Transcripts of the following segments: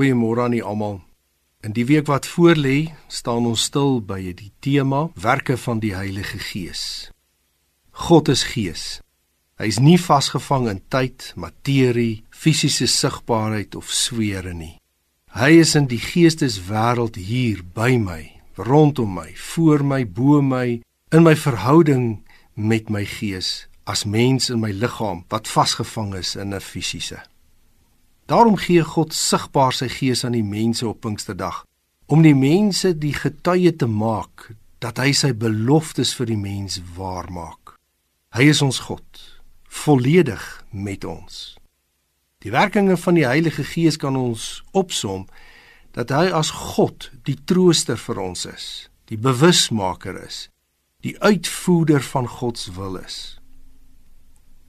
Goeiemôre aan almal. In die week wat voorlê, staan ons stil by die tema werke van die Heilige Gees. God is Gees. Hy is nie vasgevang in tyd, materie, fisiese sigbaarheid of sfere nie. Hy is in die geesteswêreld hier by my, rondom my, voor my, bo my, in my verhouding met my gees as mens in my liggaam wat vasgevang is in 'n fisiese Daarom gee God sigbaar sy gees aan die mense op Pinksterdag om die mense die getuie te maak dat hy sy beloftes vir die mens waarmaak. Hy is ons God, volledig met ons. Die werkinge van die Heilige Gees kan ons opsom dat hy as God die trooster vir ons is, die bewusmaker is, die uitvoerder van God se wil is.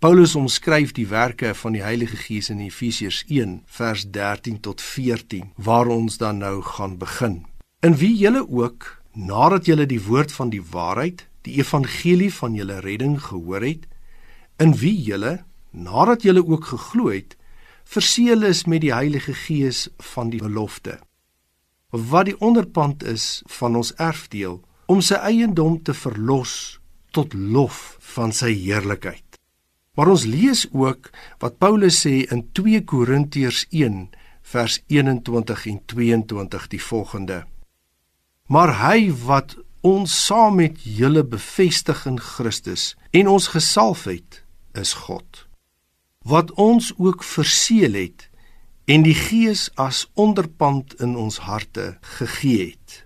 Paulus omskryf die werke van die Heilige Gees in Efesiërs 1 vers 13 tot 14 waar ons dan nou gaan begin. In wie julle ook nadat julle die woord van die waarheid, die evangelie van julle redding gehoor het, in wie julle nadat julle ook geglo het, verseël is met die Heilige Gees van die belofte. Wat die onderpand is van ons erfdeel om sy eiendom te verlos tot lof van sy heerlikheid. Maar ons lees ook wat Paulus sê in 2 Korintiërs 1 vers 21 en 22 die volgende: Maar hy wat ons saam met julle bevestig in Christus en ons gesalf het, is God. Wat ons ook verseël het en die Gees as onderpand in ons harte gegee het.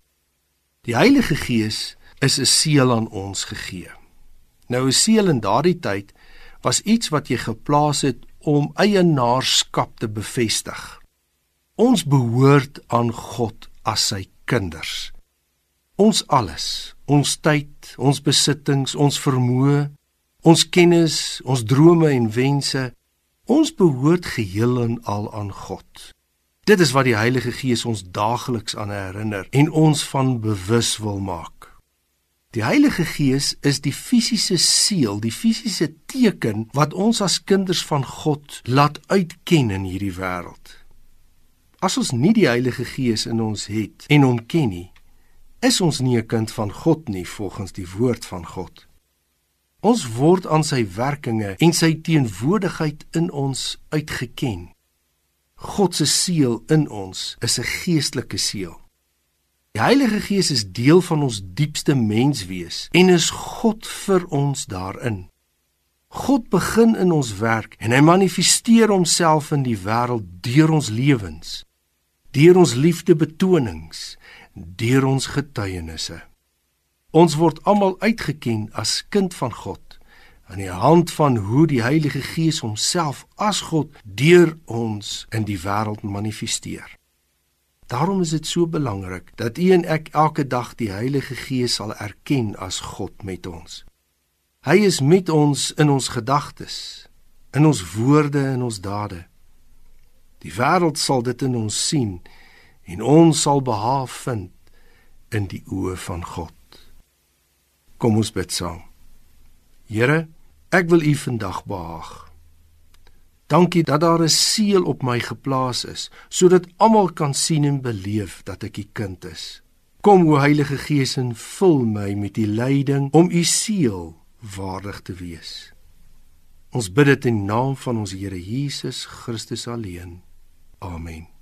Die Heilige Gees is 'n seël aan ons gegee. Nou 'n seël in daardie tyd was iets wat jy geplaas het om eienaarskap te bevestig. Ons behoort aan God as sy kinders. Ons alles, ons tyd, ons besittings, ons vermoë, ons kennis, ons drome en wense, ons behoort geheel en al aan God. Dit is wat die Heilige Gees ons daagliks aan herinner en ons van bewus wil maak. Die Heilige Gees is die fisiese seël, die fisiese teken wat ons as kinders van God laat uitken in hierdie wêreld. As ons nie die Heilige Gees in ons het en hom ken nie, is ons nie 'n kind van God nie volgens die woord van God. Ons word aan sy werkinge en sy teenwoordigheid in ons uitgeken. God se seël in ons is 'n geestelike seël. Die Heilige Gees is deel van ons diepste menswees en is God vir ons daarin. God begin in ons werk en hy manifesteer homself in die wêreld deur ons lewens, deur ons liefdebetonings, deur ons getuienisse. Ons word almal uitgeken as kind van God aan die hand van hoe die Heilige Gees homself as God deur ons in die wêreld manifesteer. Daarom is dit so belangrik dat u en ek elke dag die Heilige Gees sal erken as God met ons. Hy is met ons in ons gedagtes, in ons woorde en ons dade. Die wêreld sal dit in ons sien en ons sal behaag vind in die oë van God. Kom ons bid saam. Here, ek wil U vandag behaag. Dankie dat daar 'n seël op my geplaas is, sodat almal kan sien en beleef dat ek u kind is. Kom o Heilige Gees en vul my met die leiding om u seël waardig te wees. Ons bid dit in naam van ons Here Jesus Christus alleen. Amen.